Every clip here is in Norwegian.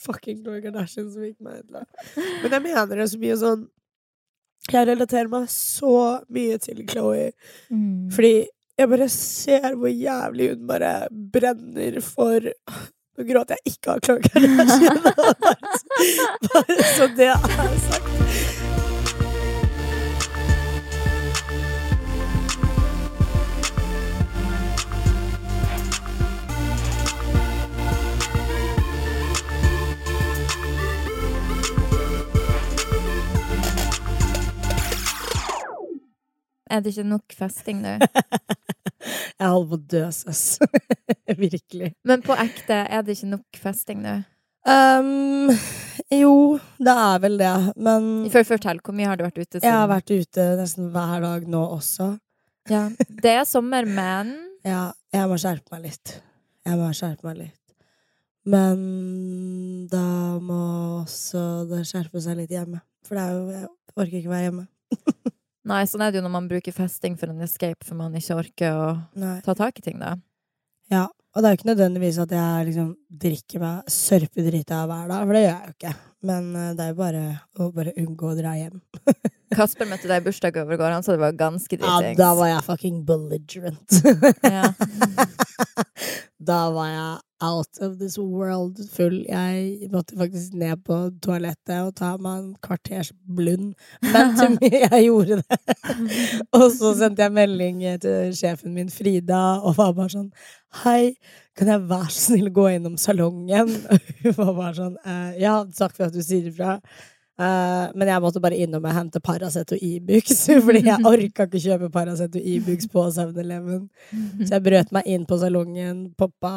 fucking Khloe Kardashian som gikk meg ut. Men jeg mener det så mye sånn Jeg relaterer meg så mye til Chloé. Mm. Fordi jeg bare ser hvor jævlig hun bare brenner for Nå gråter jeg ikke av Khloe Kardashian. bare så det er sagt. Er det ikke nok festing nå? Jeg holder på å dø, søs. Virkelig. Men på ekte, er det ikke nok festing nå? Um, jo, det er vel det, men For, fortell, hvor mye har du vært ute siden? jeg har vært ute nesten hver dag nå også. ja. Det er sommer, men Ja, jeg må skjerpe meg litt. Jeg må skjerpe meg litt. Men da må også det skjerpe seg litt hjemme. For det er jo Jeg orker ikke være hjemme. Nei, sånn er det jo når man bruker festing for en escape, for man ikke orker å Nei. ta tak i ting, da. Ja. Og det er jo ikke nødvendigvis at jeg liksom drikker meg sørpedrita hver dag, for det gjør jeg jo ikke. Men eh, det er jo bare å bare unngå å dra hjem. Kasper møtte deg i bursdag over går, han sa det var ganske Ja, da var jeg fucking belligerent. Ja. da var jeg out of this world full. Jeg måtte faktisk ned på toalettet og ta meg en kvarters blund. Men til mye jeg gjorde det. og så sendte jeg melding til sjefen min, Frida, og var bare sånn Hei, kan jeg være så snill gå innom salongen? Hun var bare sånn «Eh, Ja, takk for at du sier ifra. Eh, men jeg måtte bare innom og hente Paracet og Ibux, fordi jeg orka ikke kjøpe Paracet og Ibux på 7-Eleven. Så jeg brøt meg inn på salongen, poppa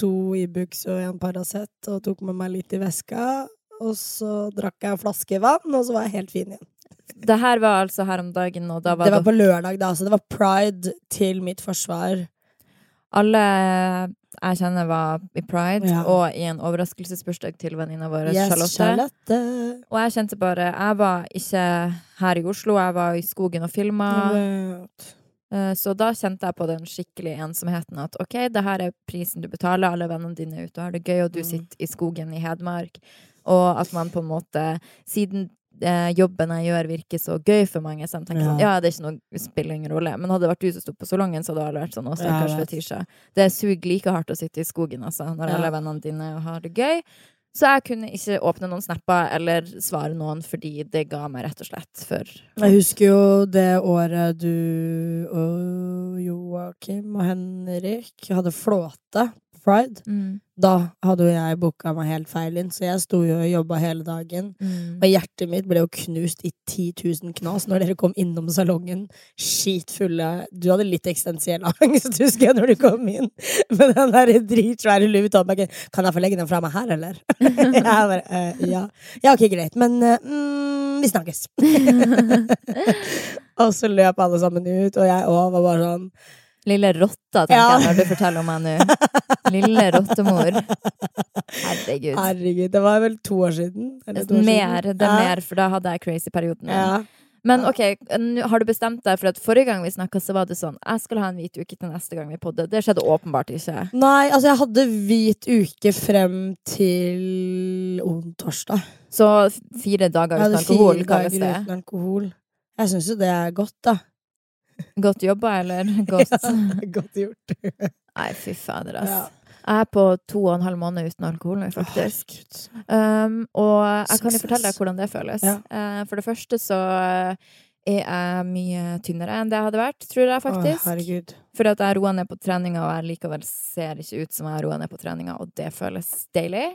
to Ibux og en Paracet og tok med meg litt i veska. Og så drakk jeg en flaske vann, og så var jeg helt fin igjen. Det her var altså her om dagen, og da var Det var på lørdag, da, så det var pride til mitt forsvar. Alle jeg kjenner var i pride, Ja. og i en overraskelsesbursdag til venninna vår, Yes, Charlotte. Charlotte. Og jeg kjente bare Jeg var ikke her i Oslo, jeg var i skogen og filma. Eh, Så da kjente jeg på den skikkelige ensomheten at ok, det her er prisen du betaler, alle vennene dine er ute og har det gøy, og du Mm. sitter i skogen i Hedmark. Og at man på en måte Siden eh, jobben jeg gjør, virker så gøy for mange, så de tenker sånn Ja. Ja, det er ikke noe spiller ingen rolle. Men hadde det vært du som sto på salongen, så hadde alle vært sånn Å, Ja, stakkars jeg. Fetisha. Det suger like hardt å sitte i skogen, altså, når Ja. alle vennene dine har det gøy. Så jeg kunne ikke åpne noen snapper eller svare noen fordi det ga meg rett og slett for Jeg husker jo det året du og Joakim og Henrik hadde flåte Pride. mm, Da hadde jo jeg booka meg helt feil inn, så jeg sto jo og jobba hele dagen. mm. Og hjertet mitt ble jo knust i 10 000 knas når dere kom innom salongen skitfulle. Du hadde litt eksistensiell angst, husker jeg, når du kom inn med den der dritsvære Louis Vuitton-bagen. Kan jeg få legge den fra meg her, eller? jeg bare, uh, ja. ja, ok, greit, men uh, mm, vi snakkes. og så løp alle sammen ut, og jeg òg var bare sånn Lille rotta, tenker Ja. jeg når du forteller om meg nå. Lille rottemor. Herregud. Herregud, det var vel to år siden? eller to år Mer, siden? det er Ja. mer, for da hadde jeg crazy-perioden. Ja. Men ok, har du bestemt deg for at forrige gang vi snakka, så var det sånn Jeg skal ha en hvit uke til neste gang vi podder. Det skjedde åpenbart ikke. Nei, altså jeg hadde hvit uke frem til on torsdag. Så fire dager uten alkohol Jeg hadde fire dager uten alkohol. Jeg syns jo det er godt, da. Godt jobba, eller godt godt gjort. Nei, fy fader, ass. Ja. Jeg er på to og en halv måned uten alkohol nå, faktisk. Um, og jeg kan jo fortelle deg hvordan det føles. Ja. Uh, for det første så er jeg mye tynnere enn det jeg hadde vært, tror jeg faktisk. herregud. Fordi at jeg roer ned på treninga, og jeg likevel ser ikke ut som jeg roer ned på treninga, og det føles deilig.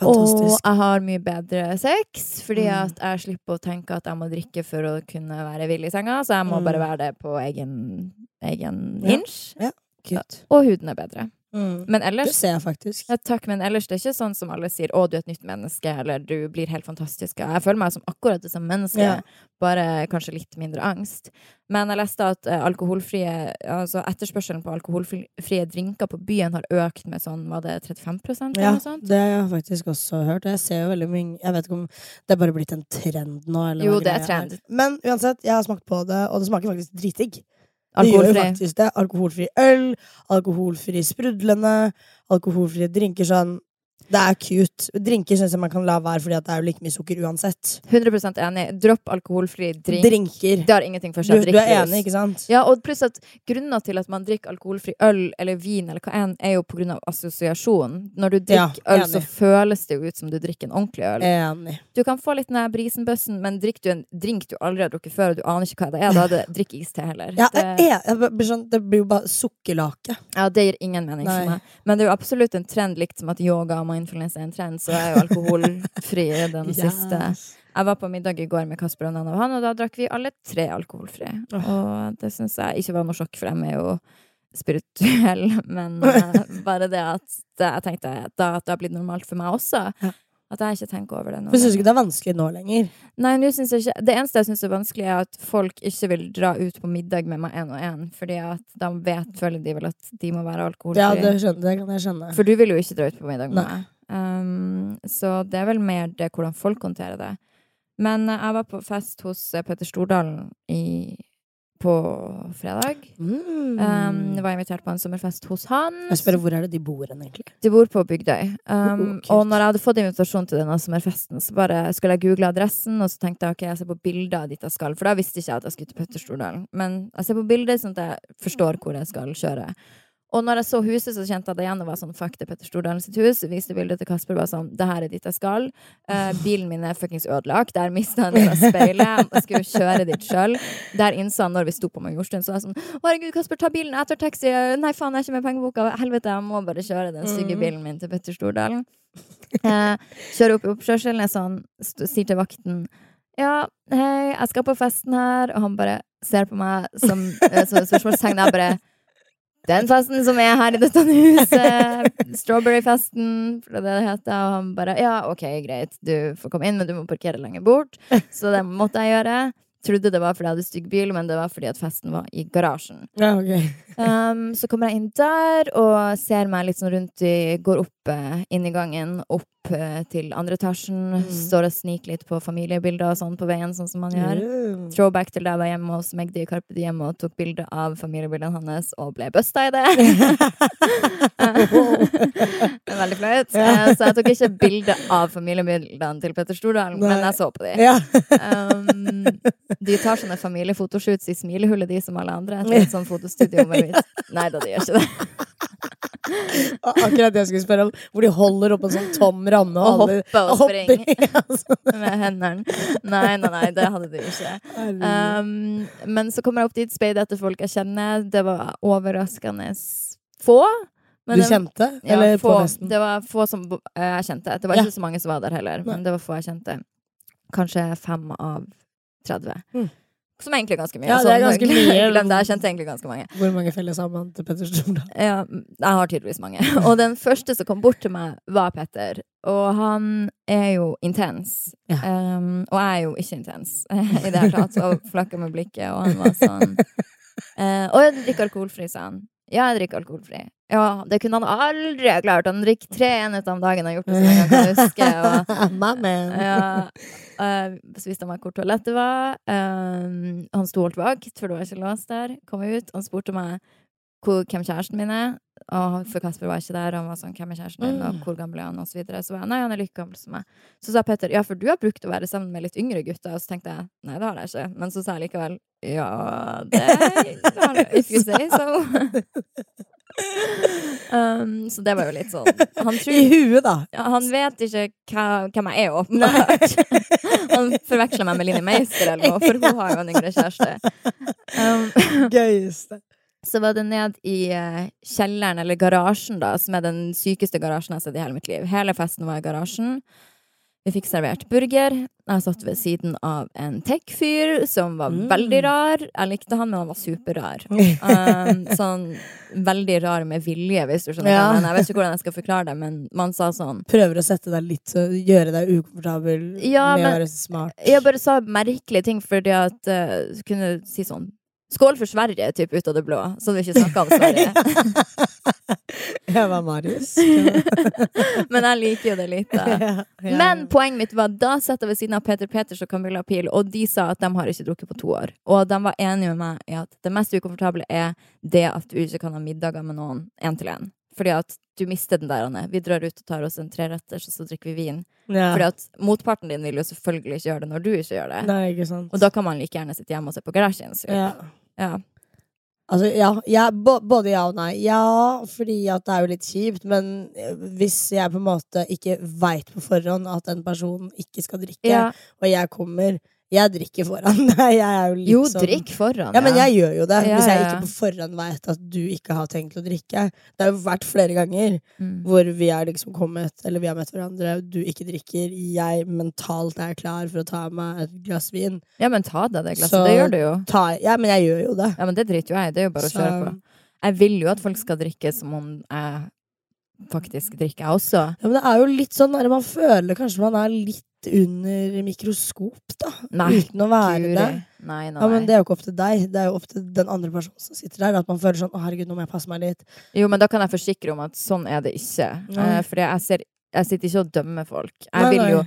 Og jeg har mye bedre sex, fordi Mm. at jeg slipper å tenke at jeg må drikke for å kunne være vill i senga, så jeg må Mm. bare være det på egen, egen Ja. hinge. Cute. Og huden er bedre. Mm. Men Det ser jeg faktisk. ja, takk, men ellers det er ikke sånn som alle sier 'Å, du er et nytt menneske', eller 'du blir helt fantastisk'. Jeg føler meg som akkurat det samme mennesket, Ja. bare kanskje litt mindre angst. Men jeg leste at eh, alkoholfrie Altså etterspørselen på alkoholfrie drinker på byen har økt med sånn, var det 35% eller Ja, noe sånt? det har jeg faktisk også hørt. Jeg ser jo veldig mye Jeg vet ikke om det er bare blitt en trend nå, eller Jo, det er trend. Men uansett, jeg har smakt på det, og det smaker faktisk dritdigg. Det gjør Alkoholfri. faktisk det. Alkoholfri øl, alkoholfri sprudlende, alkoholfrie drinker sånn Det er cute. Drinker syns jeg man kan la være, fordi det er jo like mye sukker uansett. 100 enig. Dropp alkoholfri drink. Drinker. Det har ingenting for seg. du du er enig, ikke sant? Ja, og pluss at grunnen til at man drikker alkoholfri øl eller vin, eller hva enn, er jo på grunn av assosiasjon. Når du Ja, drikker øl, så føles det jo ut som du drikker en ordentlig øl. Enig. Du kan få litt den der brisenbøssen, men drikker du en drink du aldri har drukket før, og du aner ikke hva det er, da er det drikk iste heller. Ja, det, er- jeg blir sånn, det blir jo bare sukkerlake. ja, det gir ingen mening Nei. for meg. Men det er jo absolutt en trend, likt som at yoga og mindfulness er en trend, så er jo alkoholfri den siste. Jeg var på middag i går med Kasper og Nanna og han, og da drakk vi alle tre alkoholfri. Oh. Og det syns jeg ikke var noe sjokk, for dem er jo spirituell, men eh, bare det at det, jeg tenkte da, at det har blitt normalt for meg også. Ja. At jeg ikke tenker over det nå. For du syns ikke det er vanskelig nå lenger. Nei, nå syns jeg ikke Det eneste jeg syns er vanskelig, er at folk ikke vil dra ut på middag med meg én og én, fordi at de vet, føler de vel at de må være alkoholfrie. Ja, det, skjønner, det kan jeg skjønne. For du vil jo ikke dra ut på middag med Nei. meg. Um, så det er vel mer det hvordan folk håndterer det. Men eh, jeg var på fest hos eh, Petter Stordalen i, på fredag. Mm. Um, var invitert på en sommerfest hos han. jeg spør hvor er det de bor hen, egentlig? De bor på Bygdøy. Um, Oh, og når jeg hadde fått invitasjon til denne sommerfesten, så bare skulle jeg google adressen, og så tenkte jeg ok, jeg ser på bilder dit jeg skal, for da visste ikke jeg at jeg skulle til Petter Stordalen. Men jeg ser på bilder sånn at jeg forstår hvor jeg skal kjøre. Og når jeg så huset, så kjente jeg det igjen og var sånn fuck, det er Petter Stordalen sitt hus. Viste bildet til Kasper og var sånn det her er dit jeg skal. Uh, bilen min er fuckings ødelagt. Der mista han en del av speilet. Jeg skulle jo kjøre dit sjøl. Der innså han når vi sto på Majorstuen, så var jeg sånn å herregud, Kasper, ta bilen, jeg tar taxi. Nei, faen, jeg er ikke med pengeboka. Helvete, jeg må bare kjøre den stygge Mhm. bilen min til Petter Stordalen. Uh, kjører opp i oppkjørselen, er sånn, sier til vakten ja, hei, jeg skal på festen her, og han bare ser på meg som, eh, som spørsmålstegn. Jeg bare Den festen som er her i dette huset, Strawberryfesten, for det er det det heter. Og han bare Ja, OK, greit, du får komme inn, men du må parkere lenger bort. Så det måtte jeg gjøre. Trodde det var fordi jeg hadde stygg bil, men det var fordi at festen var i garasjen. Ja, okay. Um, så kommer jeg inn der og ser meg litt sånn rundt i Går opp inn i gangen, opp eh, til andre etasjen. Mm. Står og sniker litt på familiebilder og sånn på veien, sånn som man gjør. Mm. Throwback til da jeg var hjemme hos Magdi Carpe Diem og tok bilde av familiebildene hans og ble busta i det. Det er Veldig flaut. Eh, Så jeg tok ikke bilde av familiebildene til Petter Stordalen, Nei. men jeg så på de. Ja. Um, de tar sånne familiefotoshoots i smilehullet, de som alle andre. Et litt sånn fotostudio med. Nei da, de gjør ikke det. Akkurat det jeg skulle spørre om. Hvor de holder opp en sånn tom ramme Og og hopper. springe Ja, sånn. med hendene. Nei, nei, nei, det hadde de ikke. Um, men så kommer jeg opp dit, speider etter folk jeg kjenner. Det var overraskende få. Men du det- kjente? Ja, Eller få, på festen? Det var få som uh, jeg kjente. Det var Ja. ikke så mange som var der heller, men det var få jeg kjente. Kanskje fem av 30. Mm. Som er egentlig ganske mye. Ja, det er ganske mye. Glem det, jeg kjente egentlig ganske mange. Hvor mange felles har man til Petter Stordalen? Ja, jeg har tydeligvis mange. Og den første som kom bort til meg, var Petter. Og han er jo intens. Ja. Um, og jeg er jo ikke intens i det hele tatt. Og flakka med blikket, og han var sånn uh, Og jeg drikker alkoholfri, sa han. Ja, jeg drikker alkoholfri. Ja, det kunne han aldri ha klart. Han drikker tre enheter om dagen. Han har gjort det så lenge han kan huske. Og, ja, eh, så viste han meg hvor toalettet var. Um, han sto holdt vakt, for det var ikke låst der. Kom ut. Han spurte meg hvor, hvem kjæresten min er. For Kasper var ikke der. Han var sånn 'Hvem er kjæresten din?' og Mm. hvor gammel er han? Og så videre. Så var jeg nei, han er like gammel som meg. Så sa Petter ja, for du har brukt å være sammen med litt yngre gutter. Og så tenkte jeg nei, det har jeg ikke. Men så sa jeg likevel ja, det har du, If you say so. um, så det var jo litt sånn Han tror I huet, da. ja, han vet ikke hva, hvem jeg er, åpenbart. han forveksler meg med Linni Meister eller noe, for hun har jo en yngre kjæreste. Um, Gøyeste. Så var det ned i eh, kjelleren, eller garasjen, da, som er den sykeste garasjen jeg har sett i hele mitt liv. Hele festen var i garasjen. Vi fikk servert burger. Jeg satt ved siden av en tech-fyr som var Mm. veldig rar. Jeg likte han, men han var superrar. Um, sånn veldig rar med vilje, hvis du skjønner Ja. jeg. Jeg vet ikke hvordan jeg skal forklare det, men man sa sånn Prøver å sette deg litt så Gjøre deg ukomfortabel Ja, med men- å være smart. Jeg bare sa merkelige ting fordi at uh, kunne si sånn Skål for Sverige, typ ut av det blå. Så hadde vi ikke snakka om Sverige. Jeg var Marius. Men jeg liker jo det litt. Da. Ja, ja. Men poenget mitt var da satt jeg ved siden av Peter Peters og Camilla Pil, og de sa at de har ikke drukket på to år. Og de var enige med meg i at det mest ukomfortable er det at du ikke kan ha middager med noen én til én. Fordi at du mister den der, Anne. Vi drar ut og tar oss en treretters, og så drikker vi vin. Ja. Fordi at motparten din vil jo selvfølgelig ikke gjøre det når du ikke gjør det. Nei, ikke sant. Og da kan man like gjerne sitte hjemme og se på Kardashians. jo. ja. Ja. Altså, ja, ja både ja og nei. Ja, fordi at det er jo litt kjipt, men eh, hvis jeg på en måte ikke veit på forhånd at en person ikke skal drikke, Ja. og jeg kommer Jeg drikker foran. Jeg er jo litt Jo, sånn drikk foran. Ja, men jeg gjør jo det. Ja, Hvis jeg ikke på forhånd veit at du ikke har tenkt å drikke. Det har jo vært flere ganger Mm. hvor vi er liksom kommet, eller vi har møtt hverandre, du ikke drikker, jeg mentalt er klar for å ta meg et glass vin. Ja, men ta deg det glasset. Så- Det gjør du jo. Ta, ja, men jeg gjør jo det. Ja, men det driter jo jeg. Det er jo bare å Så- kjøre på. Jeg vil jo at folk skal drikke som om jeg faktisk drikker, jeg også. Ja, men det er jo litt sånn der man føler kanskje man er litt under mikroskop, da. Nei, uten å være Guri. det. Nei, nei, Ja, men det er jo ikke opp til deg, det er jo opp til den andre personen som sitter der. At man føler sånn 'Å, herregud, nå må jeg passe meg litt'. Jo, men da kan jeg forsikre om at sånn er det ikke. Eh, fordi jeg ser jeg sitter ikke og dømmer folk. Jo,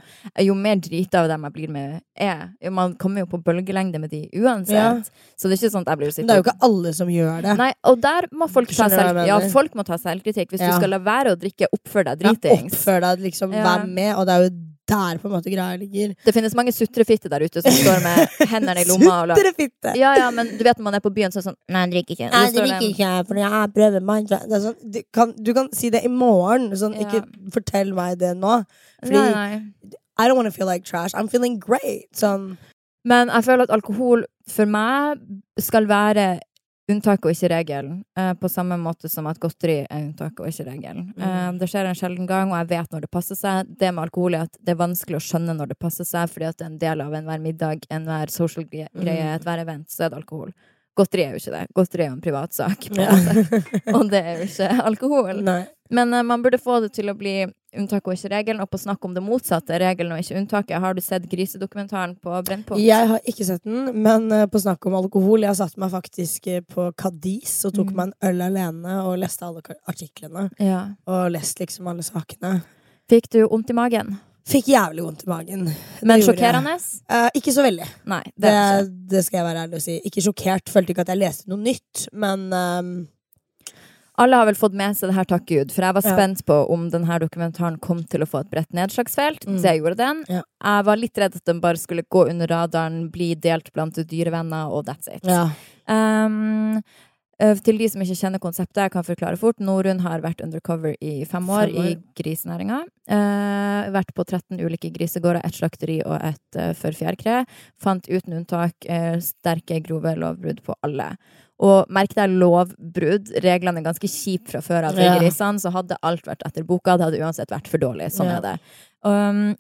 jo mer drita av dem jeg blir med, er Man kommer jo på bølgelengde med de uansett. Ja. Så det er ikke sånn at jeg blir sittende det er jo ikke alle som gjør det. Nei, og der må folk ta selv, ja, folk må ta selvkritikk. Hvis Ja. du skal la være å drikke, oppfør deg Ja, dritings. Oppfør deg, liksom, Ja. vær med. Og det er jo der på en måte greia ligger. Det finnes mange sutrefitter der ute som står med hendene i lomma Sutrefitte! Ja, ja, men du vet når man er på byen, så er det sånn Nei, jeg drikker ikke. Nei, jeg en- ikke for jeg prøver er sånn, du, kan, du kan si det i morgen. Sånn, Ja. Ikke fortell meg det nå. Fordi Nei, nei. I don't want to feel like trash. I'm feeling great. Sånn, Men jeg føler at alkohol for meg skal være unntaket og ikke regelen. Eh, på samme måte som at godteri er unntaket og ikke regelen. Mm. Eh, det skjer en sjelden gang, og jeg vet når det passer seg. Det med alkohol er at det er vanskelig å skjønne når det passer seg, fordi at det er en del av enhver middag, enhver social greie, Mm. ethver event, så er det alkohol. Godteri er jo ikke det. Godteri er jo en privatsak, Ja. og det er jo ikke alkohol. Nei. Men uh, man burde få det til å bli unntaket og ikke regelen, og på snakk om det motsatte, regelen og ikke unntaket. Har du sett grisedokumentaren på Brennpunkt? Jeg har ikke sett den, men eh, på snakk om alkohol Jeg satt meg faktisk eh, på Cadiz og tok Mm. meg en øl alene og leste alle artiklene. Ja. Og leste liksom alle sakene. Fikk du vondt i magen? Fikk jævlig vondt i magen. Det Men sjokkerende? Eh, ikke så veldig. Nei, det Det, det skal jeg være ærlig og si. Ikke sjokkert. Følte ikke at jeg leste noe nytt, men ehm, Alle har vel fått med seg det her, takk Gud. For jeg var spent på om denne dokumentaren kom til å få et bredt nedslagsfelt. Mm. jeg gjorde den. Ja. Jeg var litt redd at den bare skulle gå under radaren, bli delt blant dyrevenner, og that's it. ja. Um, eh, til de som ikke kjenner konseptet, jeg kan forklare fort. Norun har vært undercover i fem år, Fem år. i grisenæringa. Eh, vært på 13 ulike grisegårder, ett slakteri og ett uh, for fjærkre. Fant uten unntak eh, sterke, grove lovbrudd på alle. Og merk deg lovbrudd. Reglene er ganske kjipe fra før av for grisene, så hadde alt vært etter boka, det hadde uansett vært for dårlig. Sånn er det. Um,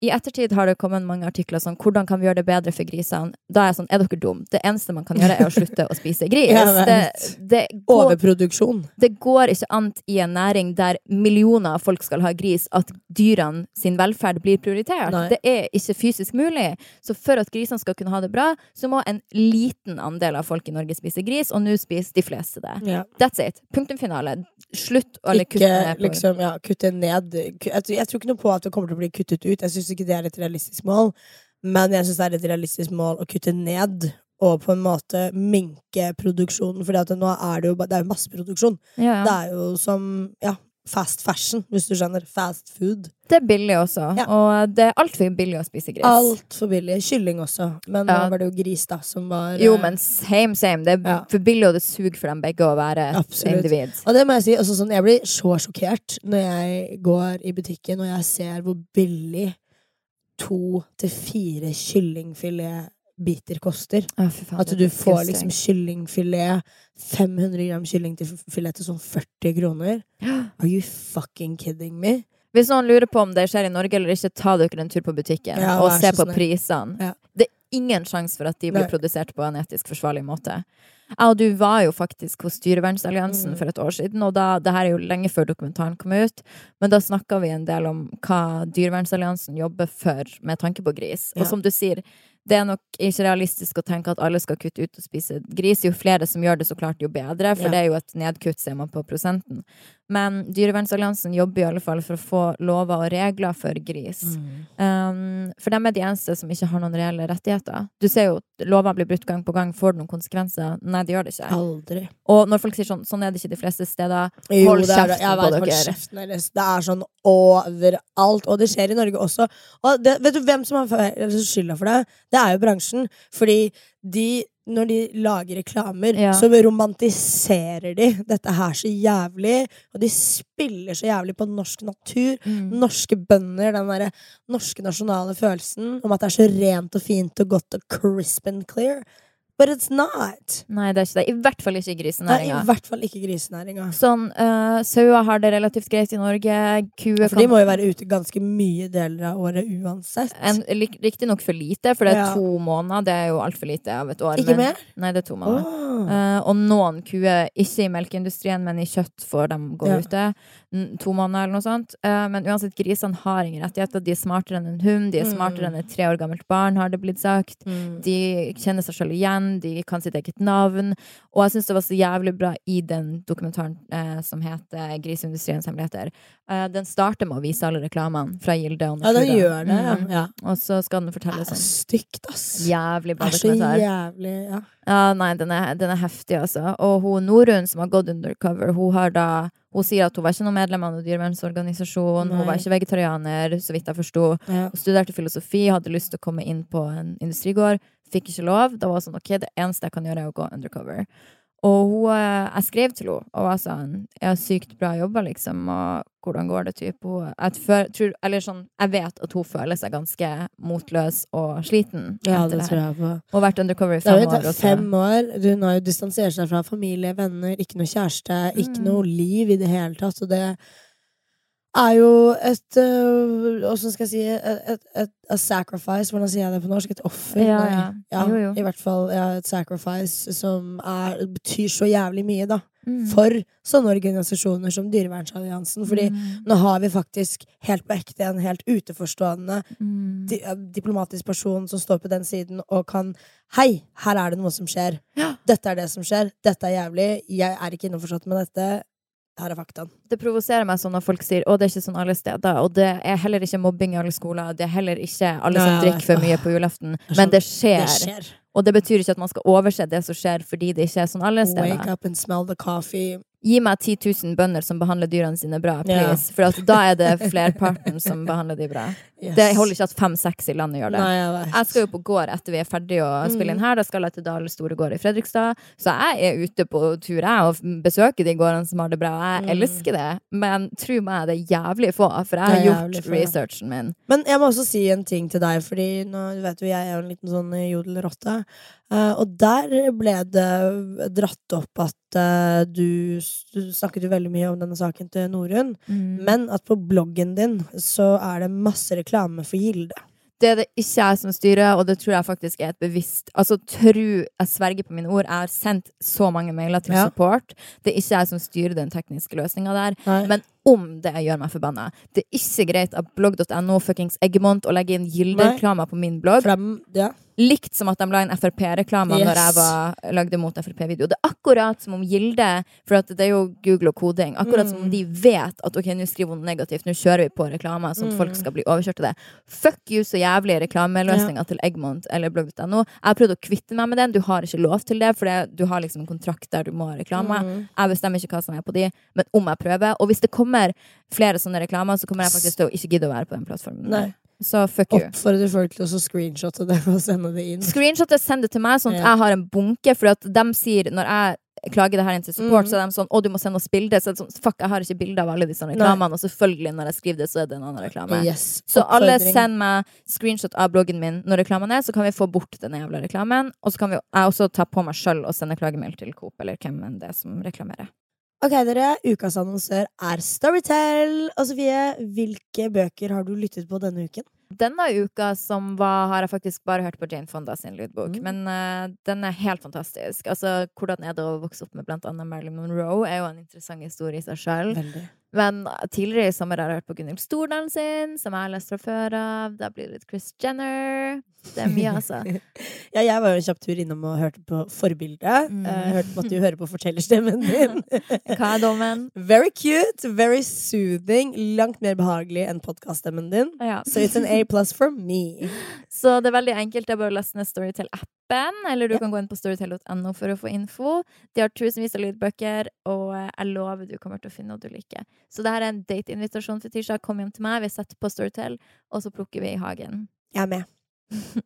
i ettertid har det kommet mange artikler sånn hvordan kan vi gjøre det bedre for grisene. Da er jeg sånn, er dere dum? Det eneste man kan gjøre, er å slutte å spise gris. ja, det, det, går, Overproduksjon. det går ikke an i en næring der millioner av folk skal ha gris, at dyrene sin velferd blir prioritert. Nei. Det er ikke fysisk mulig. Så for at grisene skal kunne ha det bra, så må en liten andel av folk i Norge spise gris, og nå spiser de fleste det. Ja. That's it. Punktum finale. Slutt å kutte ned på liksom, ja, kutte ned jeg, tror- ikke noe på at det kommer til å bli kuttet ut. Jeg syns ikke det er et realistisk mål. Men jeg syns det er et realistisk mål å kutte ned og på en måte minke produksjonen. For nå er det jo det er jo masseproduksjon. ja, Det er jo som ja, fast fashion, hvis du skjønner. Fast food. Det er billig også. Ja. Og det er altfor billig å spise gris. Altfor billig. Kylling også. Men Ja. nå var det jo gris, da, som var Jo, men same, same. Det er Ja. for billig, og det suger for dem begge å være et Absolutt. individ. Og det må jeg si, også sånn, jeg blir så sjokkert når jeg går i butikken og jeg ser hvor billig to til fire kyllingfiletbiter koster. Fy faen, At er du får liksom kyllingfilet, 500 gram kyllingfilet til sånn 40 kroner. Are you fucking kidding me? Hvis noen lurer på om det skjer i Norge eller ikke, ta dere en tur på butikken Ja, og se på snill. prisene. Ja. Det ingen sjanse for at de blir Nei. produsert på en etisk forsvarlig måte. Jeg og du var jo faktisk hos Dyrevernsalliansen Mm. for et år siden, og da, det her er jo lenge før dokumentaren kom ut, men da snakka vi en del om hva Dyrevernsalliansen jobber for med tanke på gris. Og som du sier, det er nok ikke realistisk å tenke at alle skal kutte ut og spise gris. Jo flere som gjør det, så klart jo bedre, for Ja. det er jo et nedkutt, ser man på prosenten. Men Dyrevernsalliansen jobber i alle fall for å få lover og regler for gris. Um, for dem er de eneste som ikke har noen reelle rettigheter. Du ser jo at lover blir brutt gang på gang. Får det noen konsekvenser? Nei, det gjør det ikke. Aldri. Og når folk sier sånn, sånn er det ikke de fleste steder. Hold det er kjeften på vet, dere. kjeften deres. Det er sånn overalt. Og det skjer i Norge også. Og det, vet du hvem som har skylda for det? Det er jo bransjen. Fordi de når de lager reklamer, Ja. så romantiserer de dette her så jævlig. Og de spiller så jævlig på norsk natur, Mm. norske bønder, den derre norske nasjonale følelsen om at det er så rent og fint og godt og crisp and clear. But it's not. Nei, det er ikke det. I hvert fall ikke i Nei, grisenæringa. I hvert fall ikke grisenæringa. Sånn, uh, Sauer har det relativt greit i Norge. Kuer For de må jo være ute ganske mye deler av året uansett. Riktignok for lite, for det er Ja. to måneder. Det er jo altfor lite av et år. Ikke men- mer? Nei, det er to måneder. Oh. Uh, og noen kuer, ikke i melkeindustrien, men i kjøtt, får de gå Ja. ute. To måneder eller noe sånt. Uh, men uansett, grisene har ingen rettigheter. De er smartere enn en hund. De er Mm. smartere enn et tre år gammelt barn, har det blitt sagt. Mm. De kjenner seg selv igjen, de kan sitt eget navn. Og jeg syns det var så jævlig bra i den dokumentaren eh, som heter 'Griseindustriens hemmeligheter'. Eh, den starter med å vise alle reklamene fra Gilde og Ja, den gjør det, ja. Mm. ja. Og så skal den fortelle er sånn stygt, ass. jævlig bra Det er så dokumentar. jævlig ja. Ja, nei, den er, den er heftig, altså. Og hun Norun som har gått undercover, hun har da Hun sier at hun var ikke noe medlem av noen dyrevernsorganisasjon, hun var ikke vegetarianer, så vidt jeg forsto. ja. Hun studerte filosofi, hadde lyst til å komme inn på en industrigård, fikk ikke lov. Da var sånn, ok, det eneste jeg kan gjøre, er å gå undercover. Og hun, eh, jeg skrev til henne og var sånn Jeg har sykt bra jobba, liksom, og hvordan går det? type? Hun, jeg, før, tror, eller sånn, jeg vet at hun føler seg ganske motløs og sliten. ja, det det tror jeg på. Hun har vært undercover i fem år. fem år. Hun har jo distansert seg fra familie, venner, ikke noe kjæreste, ikke Mm. noe liv i det hele tatt. Og det er jo et øh, Åssen skal jeg si et, et, et, a sacrifice. Hvordan sier jeg det på norsk? Et offer? Ja, ja. Ja, Jo, jo. I hvert fall et sacrifice som er, betyr så jævlig mye, da. Mm. For sånne organisasjoner som Dyrevernsalliansen. Fordi Mm. nå har vi faktisk helt på ekte en helt uteforstående Mm. di diplomatisk person som står på den siden og kan Hei, her er det noe som skjer. Ja. Dette er det som skjer. Dette er jævlig. Jeg er ikke innforstått med dette. Her er faktaen. Det provoserer meg sånn når folk sier å, det er ikke sånn alle steder. Og det er heller ikke mobbing i alle skoler. Det er heller ikke alle som drikker for mye på julaften. Men sånn- det skjer. Det skjer. Og det betyr ikke at man skal overse det som skjer, fordi det ikke er sånn alle steder. Wake up and smell the coffee. Gi meg 10 000 bønder som behandler dyrene sine bra, Ja. For altså, da er det flerparten som behandler de bra. Yes. Det holder ikke at fem-seks i landet gjør det. Nei, jeg. Jeg skal jo på gård etter vi er ferdige å spille inn Mm. her. Da skal jeg til Dale store gård i Fredrikstad. Så jeg er ute på tur jeg og besøker de gårdene som har det bra. Jeg Mm. elsker det. Men tro meg, det er jævlig få, for jeg har gjort få, ja. researchen min. Men jeg må også si en ting til deg, Fordi nå vet du, jeg er jo en liten sånn jodelrotte. Eh, og der ble det dratt opp at eh, du, du snakket jo veldig mye om denne saken til Norun. Mm. Men at på bloggen din så er det masse reklame for Gilde. Det er det ikke jeg som styrer, og det tror jeg faktisk er et bevisst Altså, tru Jeg sverger på mine ord. Jeg har sendt så mange mailer til Ja. support. Det er ikke jeg som styrer den tekniske løsninga der. Nei. Men om det gjør meg forbanna. Det er ikke greit at blogg.no fuckings Eggemont å legge inn Gilde-reklamer på min blogg. Frem, ja. Likt som at de la inn Frp-reklame Yes. når jeg var, lagde mot Frp-video. Det er akkurat som om Gilde For det er jo Google og koding. Akkurat som Mm. om de vet at ok, nå skriver hun negativt, nå kjører vi på reklame, sånn at Mm. folk skal bli overkjørt av det. Fuck you, så jævlig reklameløsninger til Egmont eller blogg.no. Jeg har prøvd å kvitte meg med den. Du har ikke lov til det, for det, du har liksom en kontrakt der du må ha reklame. Mm. Jeg bestemmer ikke hva som er på de, men om jeg prøver. Og hvis det kommer flere sånne reklamer, så kommer jeg faktisk til å ikke gidde å være på den plattformen. Nei. Så fuck you. Oppfordrer folk til å screenshotte det og sende det inn. Screenshotte, send det til meg, sånn at jeg har en bunke. For at de sier, når jeg klager det her inn til support, mm. så er de sånn 'Å, du må sende oss bilde'. Så er det sånn, fuck, jeg har ikke bilde av alle disse reklamene. Og selvfølgelig, når jeg skriver det, så er det en annen reklame. Yes. Så alle send meg screenshot av bloggen min når reklamen er, så kan vi få bort den jævla reklamen. Og så kan vi, jeg også ta på meg sjøl og sende klagemail til Coop eller hvem enn det er som reklamerer. Ok, dere. Ukas annonsør er Storytel. Og Sofie, hvilke bøker har du lyttet på denne uken? Denne uka som var, har jeg faktisk bare hørt på Jane Fonda sin lydbok. Mm. Men uh, den er helt fantastisk. Altså, Hvordan er det å vokse opp med blant annet Marilyn Monroe? er jo en interessant historie i seg sjøl. Men tidligere i sommer har jeg hørt på Gunhild Stordalen sin, som jeg har lest fra før av. Da blir det litt Chris Jenner. Det er mye, altså. ja, jeg var jo en kjapp tur innom og hørte på Forbildet. Mm. Jeg hørte på at du hører på fortellerstemmen din. Hva er dommen? Very cute, very soothing. Langt mer behagelig enn podkaststemmen din. Ja. So it's an A plus for me. Så det er veldig enkelt. Det er bare å laste ned Storytel-appen, eller du Ja. kan gå inn på storytel.no for å få info. De har tusenvis av lydbøker, og jeg lover du kommer til å finne noe du liker. Så det her er en dateinvitasjon for tirsdag. Kom hjem til meg, vi setter på Storytel, og så plukker vi i hagen. Jeg er med.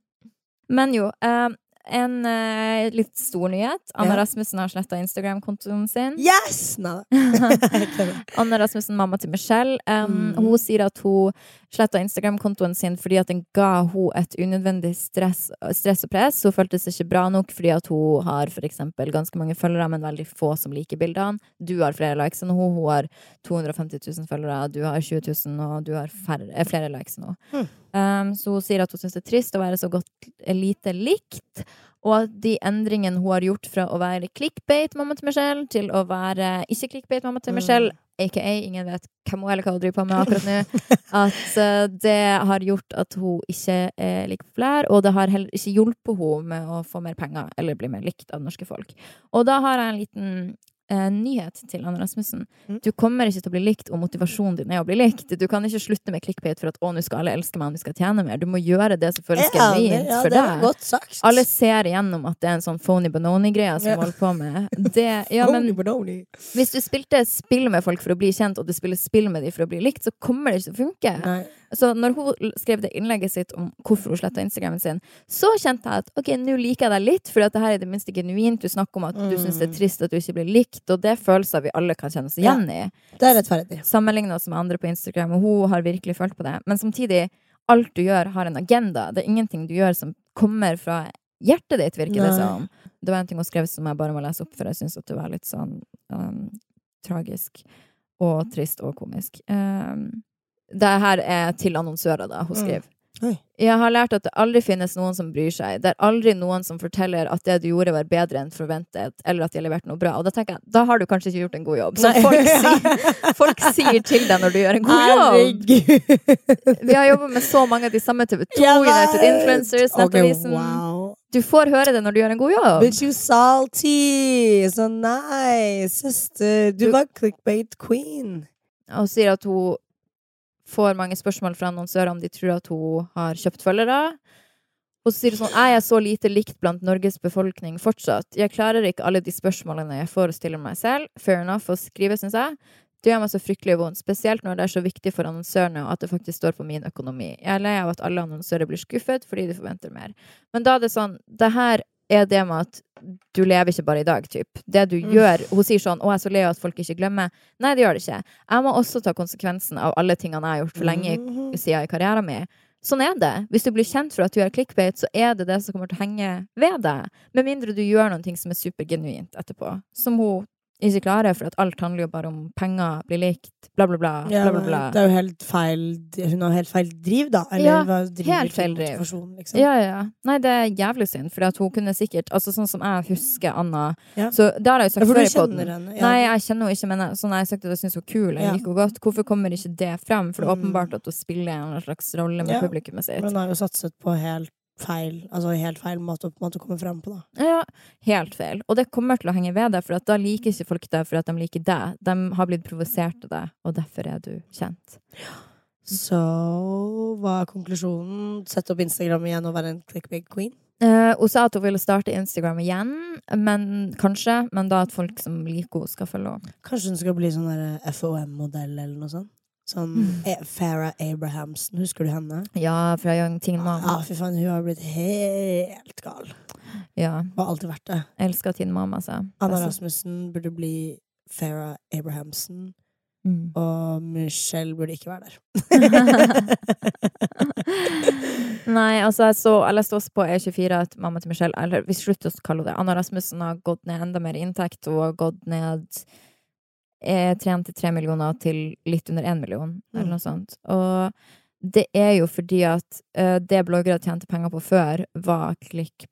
Men jo, eh, en uh, litt stor nyhet. Anna Ja. Rasmussen har sletta Instagram-kontoen sin. Yes! Nei da. Anna Rasmussen, mamma til Michelle, um, Mm. hun sier at hun sletta Instagram-kontoen sin fordi at den ga hun et unødvendig stress, stress og press. Hun følte seg ikke bra nok fordi at hun har for eksempel ganske mange følgere, men veldig få som liker bildene. Du har flere likes enn hun, hun har 250 000 følgere, du har 20 000, og du har færre, flere likes enn hun. Mm. Um, så hun sier at hun syns det er trist å være så godt lite likt. Og at de endringene hun har gjort fra å være clickbait-mamma til Michelle, til å være ikke clickbait-mamma til Mm. Michelle, aka ingen vet hvem hun er eller hva hun driver på med akkurat nå, at uh, det har gjort at hun ikke er like populær, og det har heller ikke hjulpet henne med å få mer penger eller bli mer likt av norske folk. Og da har jeg en liten eh, nyhet til Anne Rasmussen. Mm. Du kommer ikke til å bli likt, og motivasjonen din er å bli likt. Du kan ikke slutte med clickbait for at 'å, nå skal alle elske meg, og nå skal jeg tjene mer'. Du må gjøre det som føles genuint ja, for deg. Alle ser igjennom at det er en sånn phony banoni-greie som Ja. holder på med. Det, ja, men hvis du spilte spill med folk for å bli kjent, og du spiller spill med dem for å bli likt, så kommer det ikke til å funke. Nei. Så når hun skrev det innlegget sitt om hvorfor hun sletta Instagramen sin, så kjente jeg at ok, nå liker jeg deg litt, for det her er det minste genuint. Du snakker om at du syns det er Mm. trist at du ikke blir likt, og det er følelser vi alle kan kjenne oss igjen i. Det er rettferdig. Sammenligne oss med andre på Instagram, og hun har virkelig følt på det. Men samtidig, alt du gjør, har en agenda. Det er ingenting du gjør som kommer fra hjertet ditt, virker det Nei. som. Det var en ting hun skrev som jeg bare må lese opp, for jeg syns det var litt sånn um, tragisk og trist og komisk. Um, det her er til annonsører, da, hun skriver. Mm. Jeg har lært at det aldri finnes noen som bryr seg. Det er aldri noen som forteller at det du gjorde var bedre enn forventet, eller at de har levert noe bra. Og da tenker jeg, da har du kanskje ikke gjort en god jobb. Så folk sier, folk sier til deg når du gjør en god jobb. Vi har jobba med så mange av de samme TV2, Jeg United. Influencers, Nettavisen. Okay, wow. Du får høre det når du gjør en god jobb. But you salty! So nice! Søster, du Du- var clickbait queen. Og sier at hun får mange spørsmål fra annonsører om de tror at hun har kjøpt følgere. Og så sier hun sånn Er jeg så lite likt blant Norges befolkning fortsatt? Jeg klarer ikke alle de spørsmålene jeg får å stille meg selv. Fair enough å skrive, syns jeg. Det gjør meg så fryktelig vondt, spesielt når det er så viktig for annonsørene og at det faktisk står på min økonomi. Jeg er lei av at alle annonsører blir skuffet fordi de forventer mer. Men da er det sånn Det her er det med at du lever ikke bare i dag, typ. Det du Mm. gjør Hun sier sånn 'Å, jeg er så lei av at folk ikke glemmer'. Nei, det gjør det ikke. Jeg må også ta konsekvensen av alle tingene jeg har gjort for lenge Mhm. siden i karrieren min. Sånn er det. Hvis du blir kjent for at du gjør clickbait, så er det det som kommer til å henge ved deg. Med mindre du gjør noe som er supergenuint etterpå. Som hun ikke klare, for at alt handler jo bare om penger, bli likt, bla, bla, bla. Ja, bla, bla, bla. Det er jo helt feil Hun har helt feil driv, da. Eller Ja, hva driver helt feil driv. Liksom. Ja, ja. Nei, det er jævlig synd, for at hun kunne sikkert Altså sånn som jeg husker Anna Ja. Så det har jeg jo sagt før i. Ja. Nei, jeg kjenner henne ikke, men jeg, sånn jeg har sagt at jeg syns hun er kul. Jeg liker henne godt. Hvorfor kommer ikke det frem? For det er Mm. åpenbart at hun spiller en slags rolle med publikummet sitt. Men hun har jo satset på helt feil Altså helt feil måte å på en måte komme fram på, da. Ja, helt feil. Og det kommer til å henge ved deg, for da liker ikke folk deg for at de liker deg. De har blitt provosert av deg, og derfor er du kjent. Så hva er konklusjonen? Sette opp Instagram igjen og være en clickbig queen? Eh, hun sa at hun ville starte Instagram igjen, men kanskje, men da at folk som liker henne, skal følge henne. Kanskje hun skal bli sånn FOM-modell eller noe sånt? Sånn eh, Farah Abrahamsen, husker du henne? Ja, fra Young Ting Mom. Ja, fy faen, hun har blitt helt gal. Ja. Har alltid vært det. Elska Tin Mom, altså. Anna Altså, Rasmussen burde bli Farah Abrahamsen, mm. og Michelle burde ikke være der. Nei, altså jeg, så, jeg leste også på E24 at mamma til Michelle Eller vi slutter å kalle henne det. Anna Rasmussen har gått ned enda mer inntekt og har gått ned eh, 3-3 millioner til litt under 1 million, eller Mm. noe sånt. Og det er jo fordi at uh, det bloggere tjente penger på før, var klikk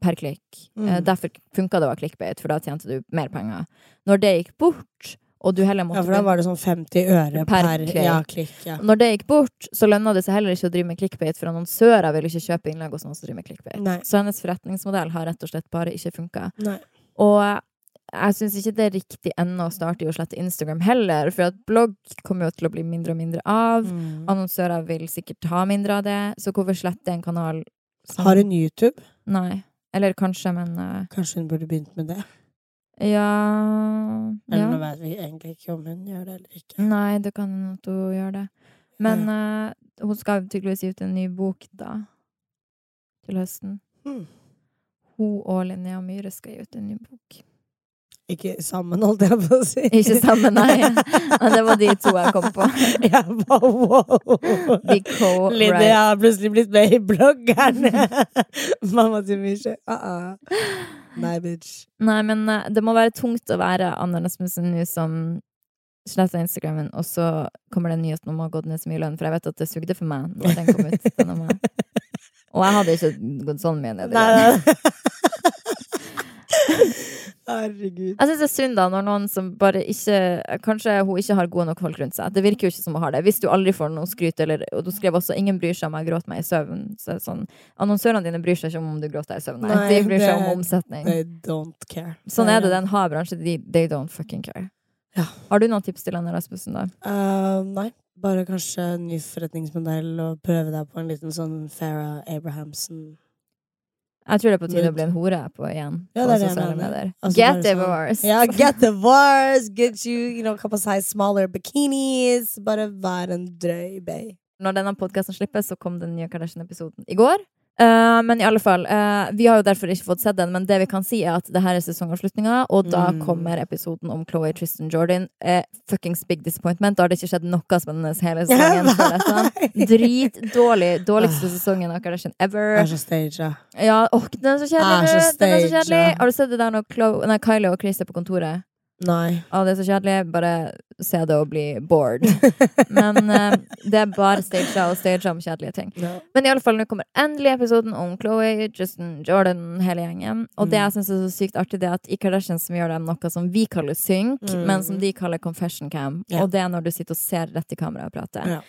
per klikk. Mm. Uh, derfor funka det å ha clickbait, for da tjente du mer penger. Når det gikk bort, og du heller måtte Ja, for da var det sånn 50 øre Per per, klikk. ja, klikk. Ja. Når det gikk bort, så lønna det seg heller ikke å drive med clickbait, for annonsører vil ikke kjøpe innlegg hos noen som driver med clickbait. Nei. Så hennes forretningsmodell har rett og slett bare ikke funka. Og jeg syns ikke det er riktig ennå å starte i å slette Instagram heller, for at blogg kommer jo til å bli mindre og mindre av. Mm. Annonsører vil sikkert ha mindre av det, så hvorfor slette en kanal som Har hun YouTube? Nei. Eller kanskje, men uh... Kanskje hun burde begynt med det? ja, Eller nå vet vi egentlig ikke om hun gjør det eller ikke. Nei, det kan hende at hun gjør det. Men eh, hun skal tydeligvis gi ut en ny bok, da. Til høsten. Mm. Hun og Linnea Myhre skal gi ut en ny bok. Ikke sammen, holdt jeg på å si. Ikke sammen, nei. Men det var de to jeg kom på. Jeg bare wow! De co Lydia har plutselig blitt med i bloggeren! Mamma til Misha. Uh -uh. Nei, bitch. Nei, men eh, det må være tungt å være Anna Rasmussen nå som sletta Instagrammen, og så kommer det en nyhet om å ha gått ned så mye lønn, for jeg vet at det sugde for meg når den kom ut. Og jeg hadde ikke gått sånn mye ned i lønn. Herregud. Jeg syns det er synd da når noen som bare ikke Kanskje hun ikke har gode nok folk rundt seg. Det virker jo ikke som hun har det. Hvis du aldri får noe skryt, eller Og du skrev også 'ingen bryr seg om jeg gråter meg i søvn'. Så sånn, Annonsørene dine bryr seg ikke om om du gråter deg i søvn. Nei, Nei, de bryr seg om omsetning. They don't care. Sånn er det den har bransje. De, they don't fucking care. Ja. Har du noen tips til Anna Rasmussen, da? Uh, nei. Bare kanskje ny forretningsmodell og prøve deg på en liten sånn Farah Abrahamsen. Jeg tror det er på tide å bli en hore på igjen. Ja, på sosiale medier. Altså, Get bare sånn- divorced! Ja, get divorced, get you, you know, couple size smaller bikinis. Bare vær en drøy bay. Når denne podkasten slippes, så kom den nye Kardashian-episoden i går. Eh, men i alle fall, uh, vi har jo derfor ikke fått sett den, men det vi kan si er at det her er sesongavslutninga, og da Mm. kommer episoden om Chloé Tristan Jordan. Uh, fuckings big disappointment. Da har det ikke skjedd noe spennende hele sesongen sånn. Dritdårlig. Dårligste sesongen av Kardashian ever. Er så staged, ja. Ja, åh, den er så kjedelig så nå! Den er så kjedelig. Har du sett det der når Chloe, nei, Kylie og Chris er på kontoret? Nei. Å, det er så kjedelig. Bare se det og bli bored. Men eh, det er bare stagea og stagea om kjedelige ting. Ja. Men i alle fall, nå kommer endelig episoden om Chloé, Justin, Jordan, hele gjengen. Og det Mm. jeg syns er så sykt artig, det er at i Kardashians gjør de noe som vi kaller synk, Mm. men som de kaller confession cam. Ja. Og det er når du sitter og ser rett i kameraet og prater. Ja.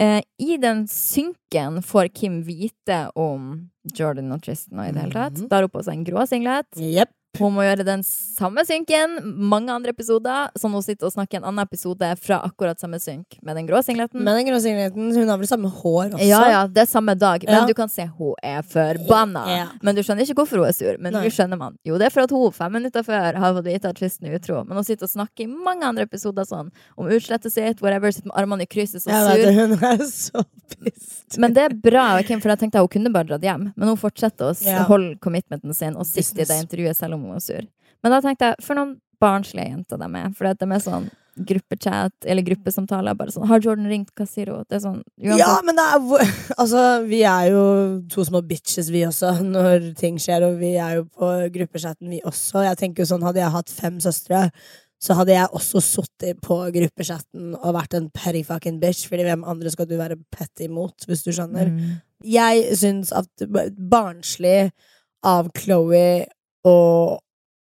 Eh, I den synken får Kim vite om Jordan og Tristan og i det hele tatt. Mhm. Da har hun på seg en grå singlet. Jepp. Hun må gjøre den samme synken mange andre episoder, så hun sitter og snakker en annen episode fra akkurat samme synk med den grå singleten. Med den grå singleten, hun har vel samme hår også? Ja, ja, det er samme dag, men Ja. du kan se hun er forbanna. Ja. Men du skjønner ikke hvorfor hun er sur. Men nå skjønner man. Jo, det er for at hun fem minutter før har fått vite at Tristan er utro. Men hun sitter og snakker i mange andre episoder sånn om utslettet sitt, whatever, sitter med armene i kryss, er så sur. det, hun er så pissed. Men det er bra, Kim, for jeg tenkte at hun kunne bare dratt hjem. Men hun fortsetter å holde commitmenten sin og sitte i det intervjuet selv om er sur. Men da tenkte jeg, for noen barnslige jenter de er. For de er sånn gruppechat eller gruppesamtaler. Bare sånn 'Har Jordan ringt? Hva sier hun?' Det er sånn uansett. Ja, men det er Altså, vi er jo to små bitches, vi også, når ting skjer, og vi er jo på gruppechatten, vi også. Jeg tenker jo sånn, hadde jeg hatt fem søstre, så hadde jeg også sittet på gruppechatten og vært en petty fucking bitch, fordi hvem andre skal du være petty mot, hvis du skjønner? Mm. Jeg syns at barnslig av Chloé å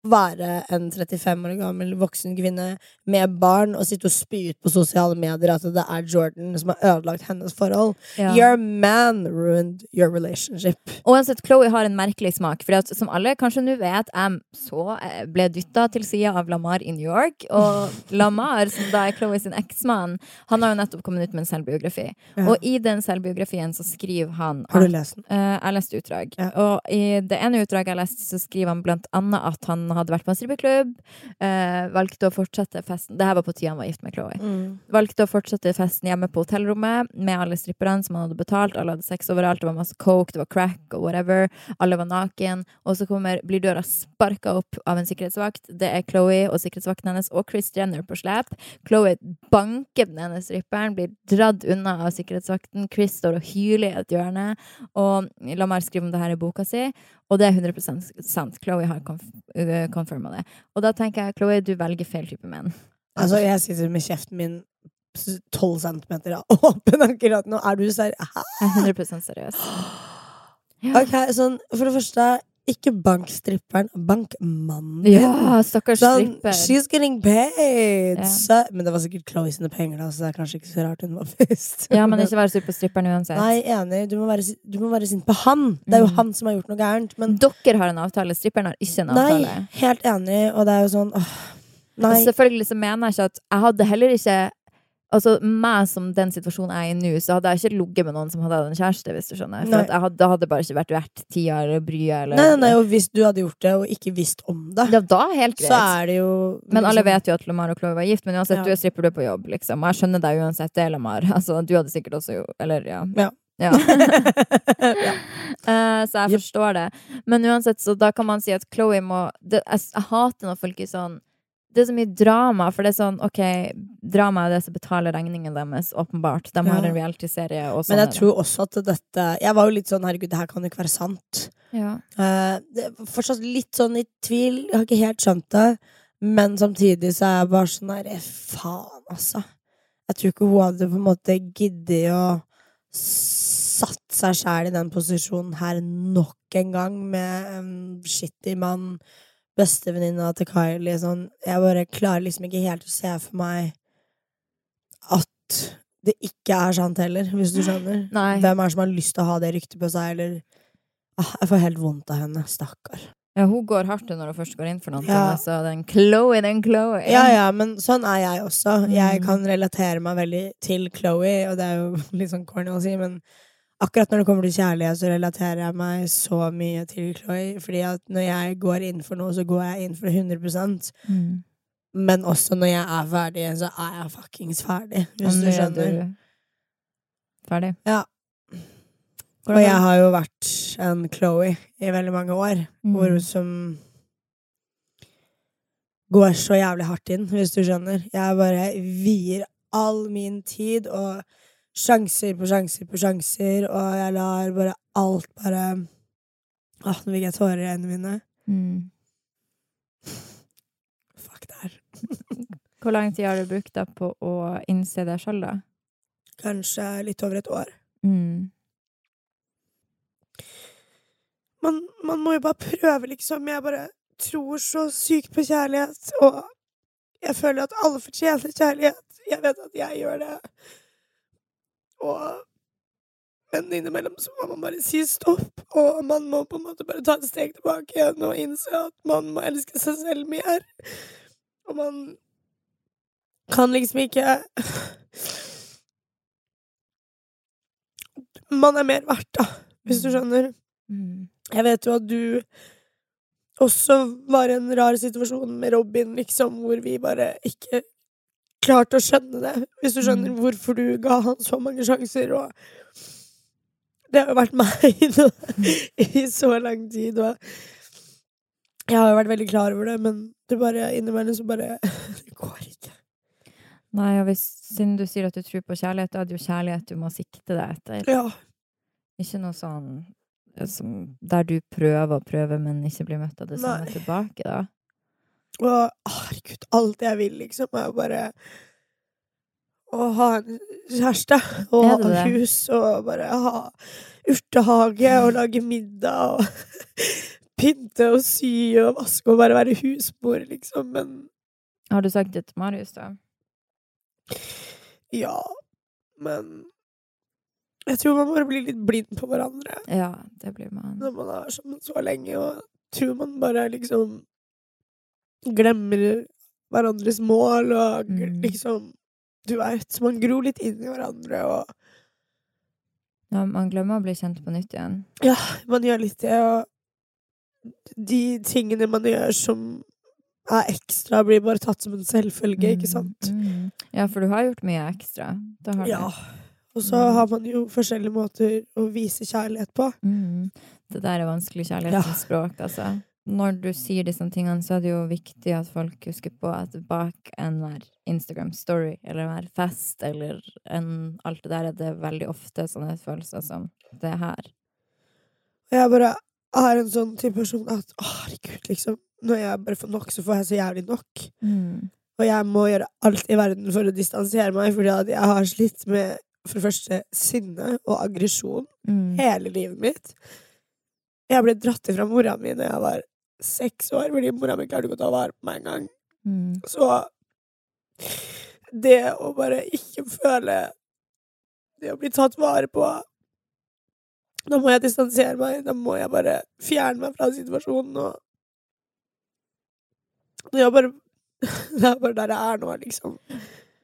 være en 35 år gammel voksen kvinne med barn og sitte og spy ut på sosiale medier at det er Jordan som har ødelagt hennes forhold. Ja. Your man ruined your relationship. Og uansett, Chloé har en merkelig smak. For som alle kanskje nå vet, jeg så eh, ble dytta til sida av Lamar i New York. Og Lamar, som da er Chloé sin eksmann, han har jo nettopp kommet ut med en selvbiografi. Ja. Og i den selvbiografien så skriver han Har du lest den? Uh, jeg leste utdrag. Ja. Og i det ene utdraget jeg leste, så skriver han blant annet at han hadde vært på en strippeklubb, eh, valgte å fortsette festen Det her var på tida han var gift med Chloé. Mm. Valgte å fortsette festen hjemme på hotellrommet med alle stripperne som han hadde betalt. Alle hadde sex overalt, det var masse coke, det var crack og whatever. Alle var naken. Og så kommer, blir døra sparka opp av en sikkerhetsvakt. Det er Chloé og sikkerhetsvakten hennes og Chris Jenner på slep. Chloé banker den ene stripperen, blir dratt unna av sikkerhetsvakten. Chris står og hyler i et hjørne. Og Lamar skriver om det her i boka si, og det er 100 sant. Chloé har konfirma uh, confirma det. Og da tenker jeg, Chloé, du velger feil type menn. Altså, jeg sitter med kjeften min 12 centimeter åpen akkurat nå. Er du seriøs? Jeg er 100 seriøs. Ja. Ok, sånn, for det første, ikke bankstripperen, bankmannen. Ja, stakkars Sånn, stripper. she's getting paid! Ja. Så, men det var sikkert Chloé sine penger, da, så det er kanskje ikke så rart hun var først. Ja, men ikke være sur på stripperen uansett. Nei, enig. Du må, være, du må være sint på han. Det er jo Mm. han som har gjort noe gærent. Men Dere har en avtale, stripperen har ikke en avtale. nei, helt enig. Og det er jo sånn åh, Nei. selvfølgelig så mener jeg ikke at Jeg hadde heller ikke Altså, meg som den situasjonen jeg er i nå, så hadde jeg ikke ligget med noen som hadde hatt en kjæreste, hvis du skjønner. For jeg hadde, hadde bare ikke vært verdt tida eller bryet eller Nei, nei, nei, og hvis du hadde gjort det og ikke visst om det, Ja, da er helt greit. så er det jo Men alle liksom- vet jo at Lamar og Chloé var gift, men uansett, Ja. du er stripper, du er på jobb, liksom. Og jeg skjønner deg uansett det, er Lamar. Altså, du hadde sikkert også jo Eller, ja. Ja. Ja. Eh, så jeg forstår det. Men uansett, så da kan man si at Chloé må det, jeg, jeg hater når folk er sånn Det er så mye drama, for det er sånn OK, drama er det som betaler regningen deres, åpenbart. De har Ja. en realityserie og sånn. Men jeg er tror også at dette Jeg var jo litt sånn herregud, det her kan jo ikke være sant. ja. Uh, fortsatt litt sånn i tvil. Jeg har ikke helt skjønt det. Men samtidig så er jeg bare sånn der Faen, altså. Jeg tror ikke hun hadde på en måte giddet å satt seg sjæl i den posisjonen her nok en gang med en skittig mann, bestevenninna til Kylie sånn. Jeg bare klarer liksom ikke helt å se for meg at det ikke er sant heller, hvis du skjønner. Nei. Hvem er det som har lyst til å ha det ryktet på seg, eller ah, Jeg får helt vondt av henne. Stakkar. ja, hun går hardt når hun først går inn for noe. Ja. Altså, den Chloé, den Chloé. Ja, ja, men sånn er jeg også. Jeg Mm. kan relatere meg veldig til Chloé, og det er jo litt sånn corny å si, men akkurat når det kommer til kjærlighet, så relaterer jeg meg så mye til Chloé, fordi at når jeg går inn for noe, så går jeg inn for det 100 Mm. Men også når jeg er ferdig, så er jeg fuckings ferdig, hvis du er skjønner. ferdig. Ja. Og jeg har jo vært en Chloé i veldig mange år, Mm. hvor som går så jævlig hardt inn, hvis du skjønner. Jeg bare vier all min tid og sjanser på sjanser på sjanser, og jeg lar bare alt bare Åh, nå fikk jeg tårer i øynene mine. Mm. Fuck det her. Hvor lang tid har du brukt da på å innse det sjøl, da? Kanskje litt over et år. Mm. man, man må jo bare prøve, liksom. Jeg bare tror så sykt på kjærlighet, og jeg føler at alle fortjener kjærlighet. Jeg vet at jeg gjør det. Og Men innimellom så må man bare si stopp, og man må på en måte bare ta et steg tilbake igjen og innse at man må elske seg selv mer. Og man kan liksom ikke Man er mer verdt, da, hvis du skjønner. Mm. Jeg vet jo at du også var i en rar situasjon med Robin, liksom, hvor vi bare ikke klarte å skjønne det. Hvis du skjønner Mm. hvorfor du ga han så mange sjanser, og Det har jo vært meg nå i så lang tid, og jeg har jo vært veldig klar over det, men det bare innimellom så bare Det går ikke. Nei, og hvis, siden du sier at du tror på kjærlighet, da er det jo kjærlighet du må sikte deg etter. Ja. Ikke noe sånn eh, som, der du prøver og prøver, men ikke blir møtt av det samme Nei. tilbake, da. Og herregud, alt jeg vil, liksom, jo bare å ha en kjæreste og ha det det? hus og bare ha urtehage og lage middag og pynte og sy og vaske og bare være husmor, liksom. Men Har du sagt det til Marius, da? ja Men jeg tror man bare blir litt blind på hverandre Ja, det blir man. når man er sammen så lenge, og tror man bare liksom glemmer hverandres mål og Mm. liksom Du veit, man gror litt inn i hverandre, og Ja, man glemmer å bli kjent på nytt igjen. ja, man gjør litt det, og de tingene man gjør som er ekstra, blir bare tatt som en selvfølge, ikke sant? Mm, mm. Ja, for du har gjort mye ekstra. Det har du. Ja. Og så Mm. har man jo forskjellige måter å vise kjærlighet på. Mm. Det der er vanskelig Ja. kjærlighetens språk, altså. Når du sier disse tingene, så er det jo viktig at folk husker på at bak enhver Instagram-story, eller enhver fest, eller en, alt det der, er det veldig ofte sånne følelser som det her. Jeg bare er en sånn type person at å, herregud, liksom. Når jeg bare får nok, så får jeg så jævlig nok. Mm. Og jeg må gjøre alt i verden for å distansere meg, fordi at jeg har slitt med for det første sinne og aggresjon Mm. hele livet mitt. Jeg ble dratt ifra mora mi da jeg var seks år, fordi mora mi klarte ikke å ta vare på meg engang. Mm. Så det å bare ikke føle Det å bli tatt vare på Da må jeg distansere meg. Da må jeg bare fjerne meg fra situasjonen og Det er bare Det er bare der jeg er nå, liksom.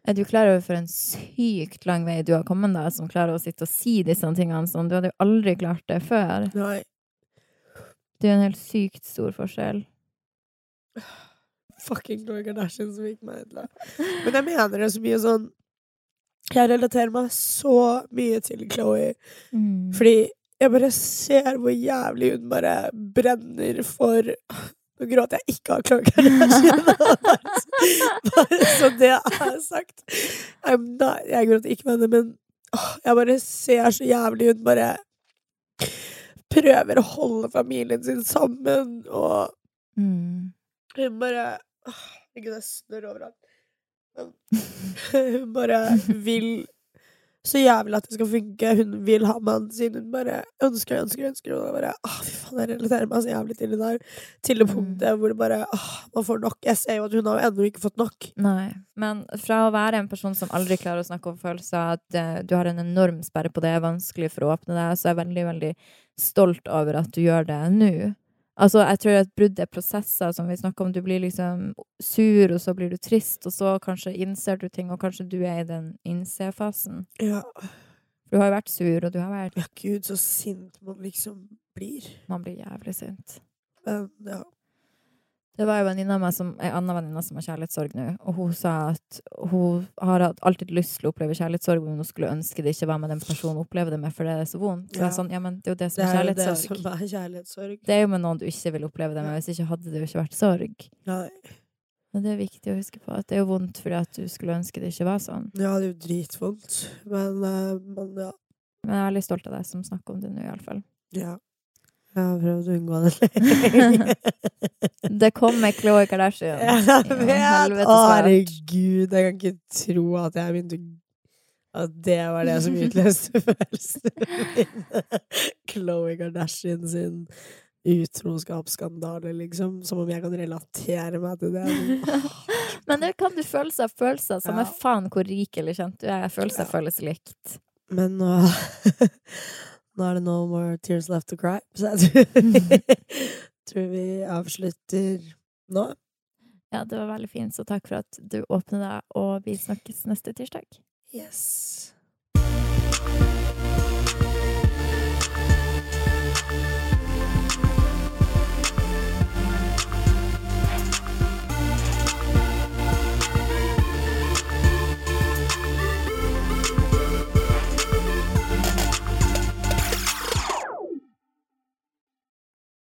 Er du klar over for en sykt lang vei du har kommet deg, som klarer å sitte og si disse tingene sånn? Du hadde jo aldri klart det før. Nei. Det er en helt sykt stor forskjell. Fucking Khloe Kardashian som gikk meg ut. Men jeg mener det så mye sånn Jeg relaterer meg så mye til Chloé. Mm. Fordi jeg bare ser hvor jævlig hun bare brenner for Nå gråter jeg ikke av Khloe Kardashian. bare, så det er sagt. Not, jeg gråter ikke med henne, men åh, jeg bare ser så jævlig hun bare prøver å holde familien sin sammen, og Mm. hun bare Herregud, jeg snør overalt. Men hun bare vil så jævlig at det skal funke. Hun vil ha mannen sin. Hun bare ønsker ønsker, ønsker. Og bare, åh, fy faen, jeg relaterer meg så jævlig til det der. Til det Mm. punktet hvor det bare åh, man får nok. Jeg ser jo at hun har ennå ikke fått nok. Nei. Men fra å være en person som aldri klarer å snakke om følelser, at uh, du har en enorm sperre på det, er vanskelig for å åpne deg, så er jeg veldig, veldig stolt over at du gjør det nå. Altså, jeg tror at brudd er prosesser, som vi snakker om. Du blir liksom sur, og så blir du trist, og så kanskje innser du ting, og kanskje du er i den innse-fasen. Ja. Du har jo vært sur, og du har vært ja, gud, så sint man liksom blir. Man blir jævlig sint. Men ja. Det var jo venninna meg som, en annen venninne som har kjærlighetssorg nå, og hun sa at hun har alltid lyst til å oppleve kjærlighetssorg, men hun skulle ønske det ikke var med den personen hun opplever det med, for det er så vondt. Så Ja. sånn, ja, men det er jo det som Det er er kjærlighetssorg. det er kjærlighetssorg. Det er jo med noen du ikke vil oppleve det med, hvis ikke hadde det jo ikke vært sorg. Nei. Men det er viktig å huske på at det er jo vondt fordi at du skulle ønske det ikke var sånn. Ja, det er jo dritvondt. Men, eh, men ja. Men jeg er veldig stolt av deg som snakker om det nå, iallfall. ja. Jeg har prøvd å unngå det. Det kom med Khloe Kardashian. Jeg vet! Å, herregud, jeg kan ikke tro at jeg begynte å At det var det som utløste følelsene mine. Khloe Kardashian sin utroskapsskandale, liksom. Som om jeg kan relatere meg til det. Men det kan du føle seg, følelser, samme Ja. faen hvor rik eller kjent du er. Følelser Ja. føles likt. Men nå Nå er det no more tears left to cry, så jeg tror, tror vi avslutter nå. Ja, det var veldig fint, så takk for at du åpner deg, og vi snakkes neste tirsdag. Yes.